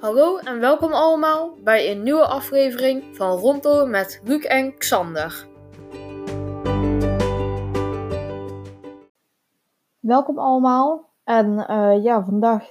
Hallo en welkom allemaal bij een nieuwe aflevering van Rondom met Luc en Xander. Welkom allemaal. En eh, ja, vandaag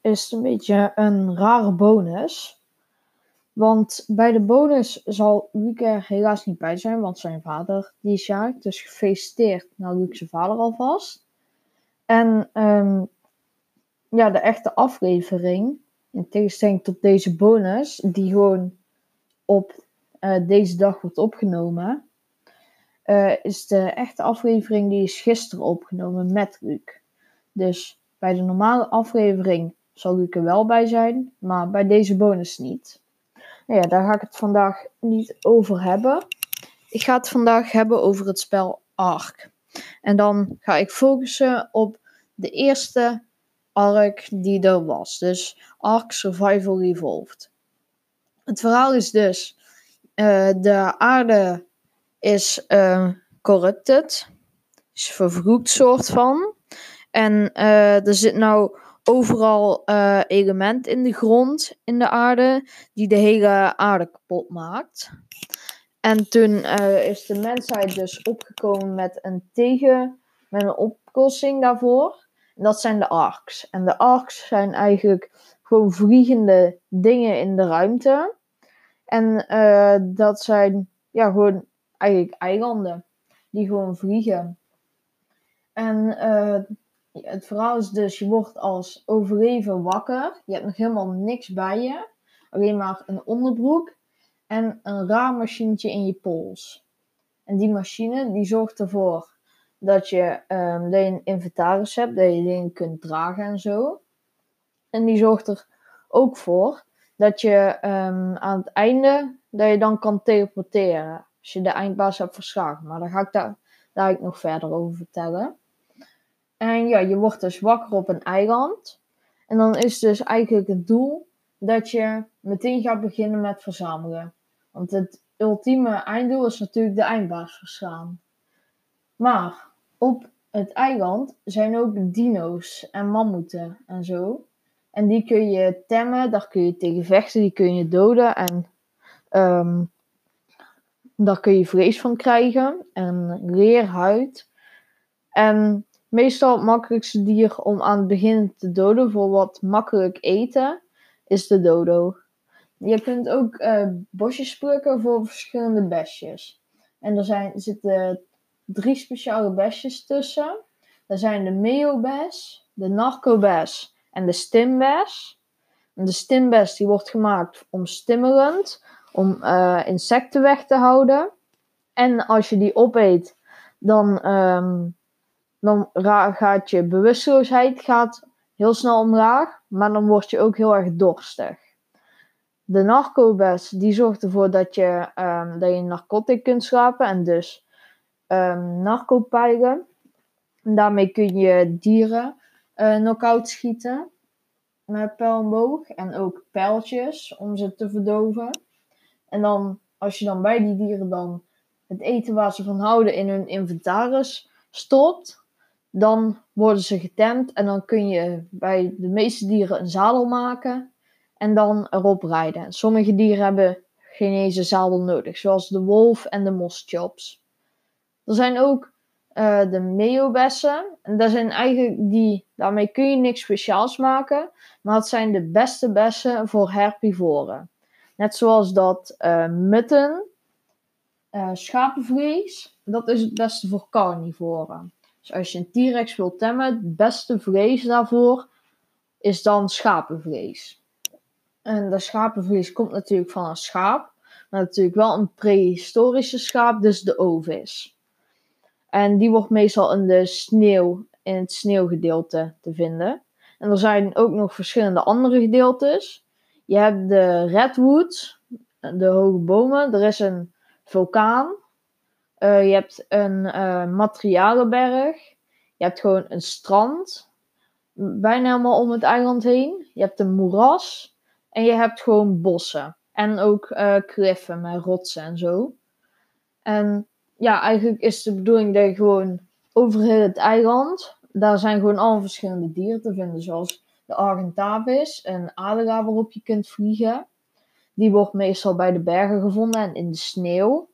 is het een beetje een rare bonus. Want bij de bonus zal Luc er helaas niet bij zijn, want zijn vader die is jarig. Dus gefeliciteerd naar Luc zijn vader alvast. En ehm, ja, de echte aflevering, in tegenstelling tot deze bonus, die gewoon op eh, deze dag wordt opgenomen, uh, is de echte aflevering die is gisteren opgenomen met Luc. Dus bij de normale aflevering zal Luc er wel bij zijn, maar bij deze bonus niet. Nou ja, daar ga ik het vandaag niet over hebben. Ik ga het vandaag hebben over het spel Ark. En dan ga ik focussen op de eerste Ark die er was. Dus Ark Survival Evolved. Het verhaal is dus: uh, de aarde is uh, corrupted, is vervloekt soort van. En uh, er zit nou overal element in de grond, in de aarde, die de hele aarde kapot maakt. En toen is de mensheid dus opgekomen met een tegen, met een oplossing daarvoor. Dat zijn de arcs. En de arcs zijn eigenlijk gewoon vliegende dingen in de ruimte. En uh, dat zijn ja, gewoon eigenlijk eilanden die gewoon vliegen. En het verhaal is dus, je wordt als overleven wakker. Je hebt nog helemaal niks bij je. Alleen maar een onderbroek en een raar machientje in je pols. En die machine die zorgt ervoor dat je, um, een inventaris hebt, dat je dingen kunt dragen en zo. En die zorgt er ook voor dat je um, aan het einde, dat je dan kan teleporteren. Als je de eindbaas hebt verslagen. Maar daar ga ik daar, daar ik nog verder over vertellen. En ja, je wordt dus wakker op een eiland. En dan is dus eigenlijk het doel dat je meteen gaat beginnen met verzamelen. Want het ultieme einddoel is natuurlijk de eindbaas verslaan. Maar op het eiland zijn ook dino's en mammoeten en zo. En die kun je temmen, daar kun je tegen vechten, die kun je doden en um, daar kun je vlees van krijgen en leerhuid. En Meestal het makkelijkste dier om aan het begin te doden voor wat makkelijk eten is de dodo. Je kunt ook uh, bosjes plukken voor verschillende besjes. En er, zijn, zitten drie speciale besjes tussen. Er zijn de meobes, de narcobes en de stimbes. En de stimbes die wordt gemaakt om stimmelend, om uh, insecten weg te houden. En als je die opeet, dan um, dan gaat je bewusteloosheid gaat heel snel omlaag, maar dan word je ook heel erg dorstig. De narcobes die zorgt ervoor dat je, um, dat je narcotic kunt slapen en dus um, narcopijlen. Daarmee kun je dieren uh, knock-out schieten met pijl en ook pijltjes om ze te verdoven. En dan, als je dan bij die dieren dan het eten waar ze van houden in hun inventaris stopt, dan worden ze getemd en dan kun je bij de meeste dieren een zadel maken en dan erop rijden. Sommige dieren hebben geen zadel nodig, zoals de wolf en de moschops. Er zijn ook uh, de meobessen. En dat zijn eigenlijk die, daarmee kun je niks speciaals maken, maar het zijn de beste bessen voor herbivoren. Net zoals dat uh, mutten, uh, schapenvlees, dat is het beste voor carnivoren. Dus als je een T-Rex wilt temmen, het beste vlees daarvoor is dan schapenvlees. En dat schapenvlees komt natuurlijk van een schaap, maar natuurlijk wel een prehistorische schaap, dus de ovis. En die wordt meestal in de sneeuw, in het sneeuwgedeelte te vinden. En er zijn ook nog verschillende andere gedeeltes. Je hebt de redwoods, de hoge bomen. Er is een vulkaan. Uh, je hebt een uh, materialenberg. Je hebt gewoon een strand. Bijna helemaal om het eiland heen. Je hebt een moeras. En je hebt gewoon bossen. En ook uh, kliffen met rotsen en zo. En ja, eigenlijk is de bedoeling dat je gewoon over heel het eiland. Daar zijn gewoon al verschillende dieren te vinden. Zoals de Argentavis, een adelaar waarop je kunt vliegen. Die wordt meestal bij de bergen gevonden en in de sneeuw.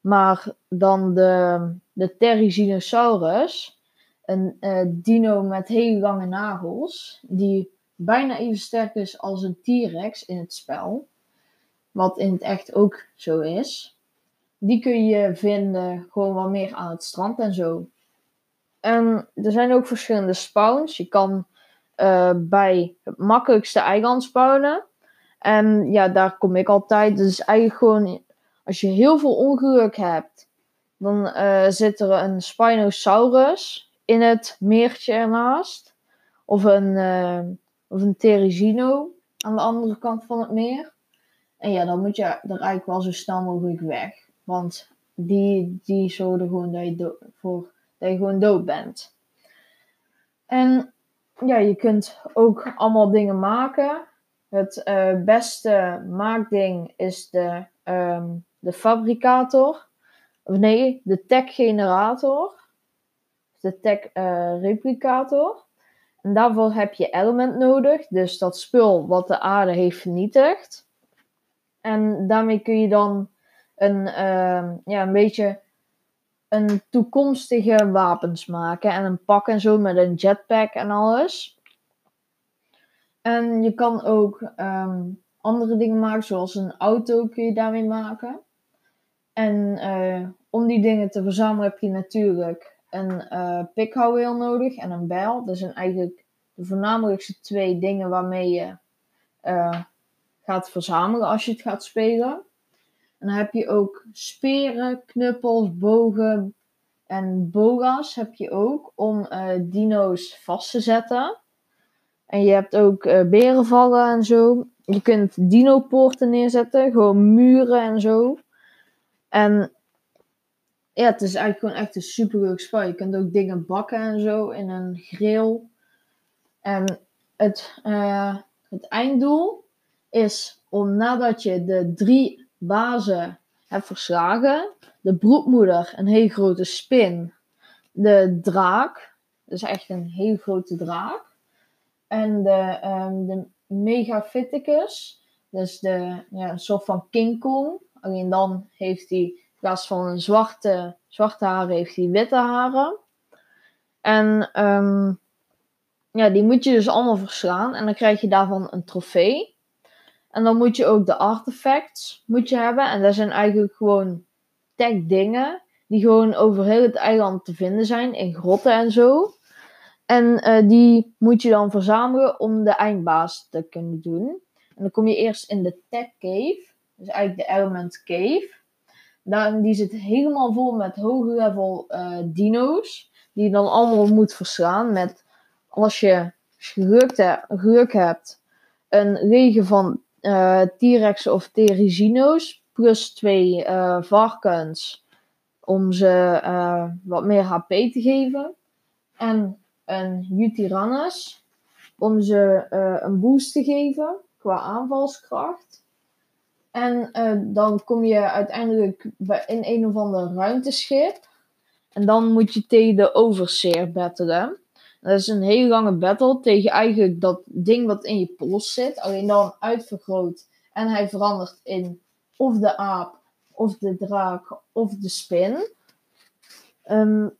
Maar dan de, de Therizinosaurus, een uh, dino met hele lange nagels, die bijna even sterk is als een T-Rex in het spel. Wat in het echt ook zo is. Die kun je vinden gewoon wat meer aan het strand en zo. En er zijn ook verschillende spawns. Je kan uh, bij het makkelijkste eiland spawnen. En ja, daar kom ik altijd. Dus eigenlijk gewoon, als je heel veel ongeluk hebt, dan uh, zit er een Spinosaurus in het meertje ernaast. Of een, uh, of een aan de andere kant van het meer. En ja, dan moet je er eigenlijk wel zo snel mogelijk weg. Want die, die zorgen gewoon dat je, voor, dat je gewoon dood bent. En ja, je kunt ook allemaal dingen maken. Het uh, beste maakding is de, um, de fabricator. Of nee, de tech generator. De tech replicator. En daarvoor heb je element nodig. Dus dat spul wat de aarde heeft vernietigd. En daarmee kun je dan een, uh, ja, een beetje een toekomstige wapens maken. En een pak en zo met een jetpack en alles. En je kan ook um, andere dingen maken, zoals een auto kun je daarmee maken. En uh, om die dingen te verzamelen heb je natuurlijk een uh, pikhouweel nodig en een bijl. Dat zijn eigenlijk de voornamelijkste twee dingen waarmee je uh, gaat verzamelen als je het gaat spelen. En dan heb je ook speren, knuppels, bogen en bogas heb je ook om uh, dino's vast te zetten. En je hebt ook uh, berenvallen en zo. Je kunt dino-poorten neerzetten, gewoon muren en zo. En ja, het is eigenlijk gewoon echt een super leuk spel. Je kunt ook dingen bakken en zo in een grill. En het, uh, het einddoel is om nadat je de drie bazen hebt verslagen, de broedmoeder, een hele grote spin, de draak, dat is echt een hele grote draak, en de, um, de Megapithecus, dus de, ja, soort van King Kong. Alleen dan heeft hij in plaats van een zwarte, zwarte haren, heeft hij witte haren. En um, ja, die moet je dus allemaal verslaan. En dan krijg je daarvan een trofee. En dan moet je ook de artifacts moet je hebben. En dat zijn eigenlijk gewoon tech dingen. Die gewoon over heel het eiland te vinden zijn. In grotten en zo. En uh, die moet je dan verzamelen om de eindbaas te kunnen doen. En dan kom je eerst in de Tech Cave. Dus eigenlijk de Element Cave. Daar, die zit helemaal vol met hoge level uh, dino's. Die je dan allemaal moet verslaan. Met, als je geluk, hebt, een regen van T-Rex of Therizino's. Plus twee varkens. Om ze wat meer HP te geven. En een Jutyrannus om ze een boost te geven qua aanvalskracht. En dan kom je uiteindelijk in een of ander ruimteschip. En dan moet je tegen de Overseer battelen. Dat is een hele lange battle tegen eigenlijk dat ding wat in je pols zit. Alleen dan uitvergroot. En hij verandert in of de aap, of de draak, of de spin. Um,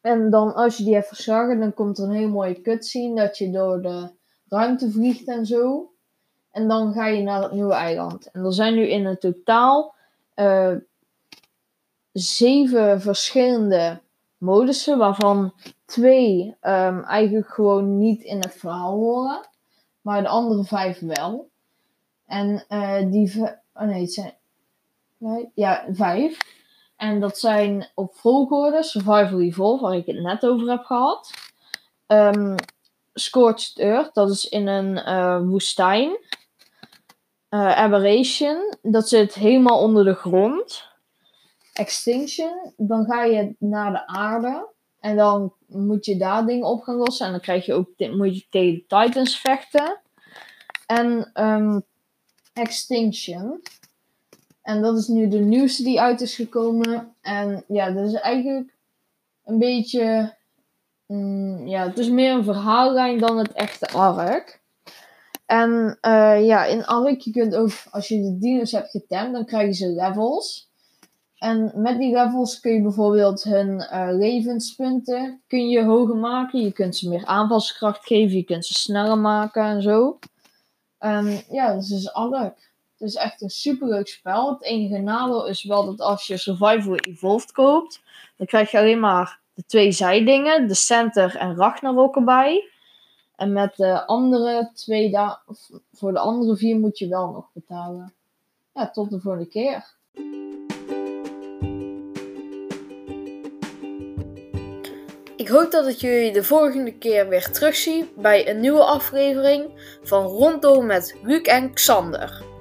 en dan als je die hebt verslagen, dan komt er een heel mooie cutscene dat je door de ruimte vliegt en zo. En dan ga je naar het nieuwe eiland. En er zijn nu in het totaal uh, zeven verschillende modussen, waarvan twee um, eigenlijk gewoon niet in het verhaal horen, maar de andere vijf wel. En uh, die, oh nee, het zijn, ja, vijf. En dat zijn op volgorde Survival Evolve, waar ik het net over heb gehad. Um, Scorched Earth, dat is in een uh, woestijn. Uh, Aberration, dat zit helemaal onder de grond. Extinction, dan ga je naar de aarde. En dan moet je daar dingen op gaan lossen. En dan krijg je ook, moet je tegen Titans vechten. En um, Extinction, en dat is nu de nieuwste die uit is gekomen. En ja, dat is eigenlijk een beetje mm, ja, het is meer een verhaallijn dan het echte arc. En eh, ja, in arc, je kunt ook, als je de dino's hebt getemd, dan krijg je ze levels. En met die levels kun je bijvoorbeeld hun eh, levenspunten kun je hoger maken. Je kunt ze meer aanvalskracht geven, je kunt ze sneller maken en zo. En ja, dus is arc. Het is echt een superleuk spel. Het enige nadeel is wel dat als je Survival Evolved koopt, dan krijg je alleen maar de twee zijdingen, de Center en Ragnarok erbij. En met de andere twee, voor de andere vier moet je wel nog betalen. Ja, tot de volgende keer. Ik hoop dat ik jullie de volgende keer weer terugzie bij een nieuwe aflevering van Rondom met Luc en Xander.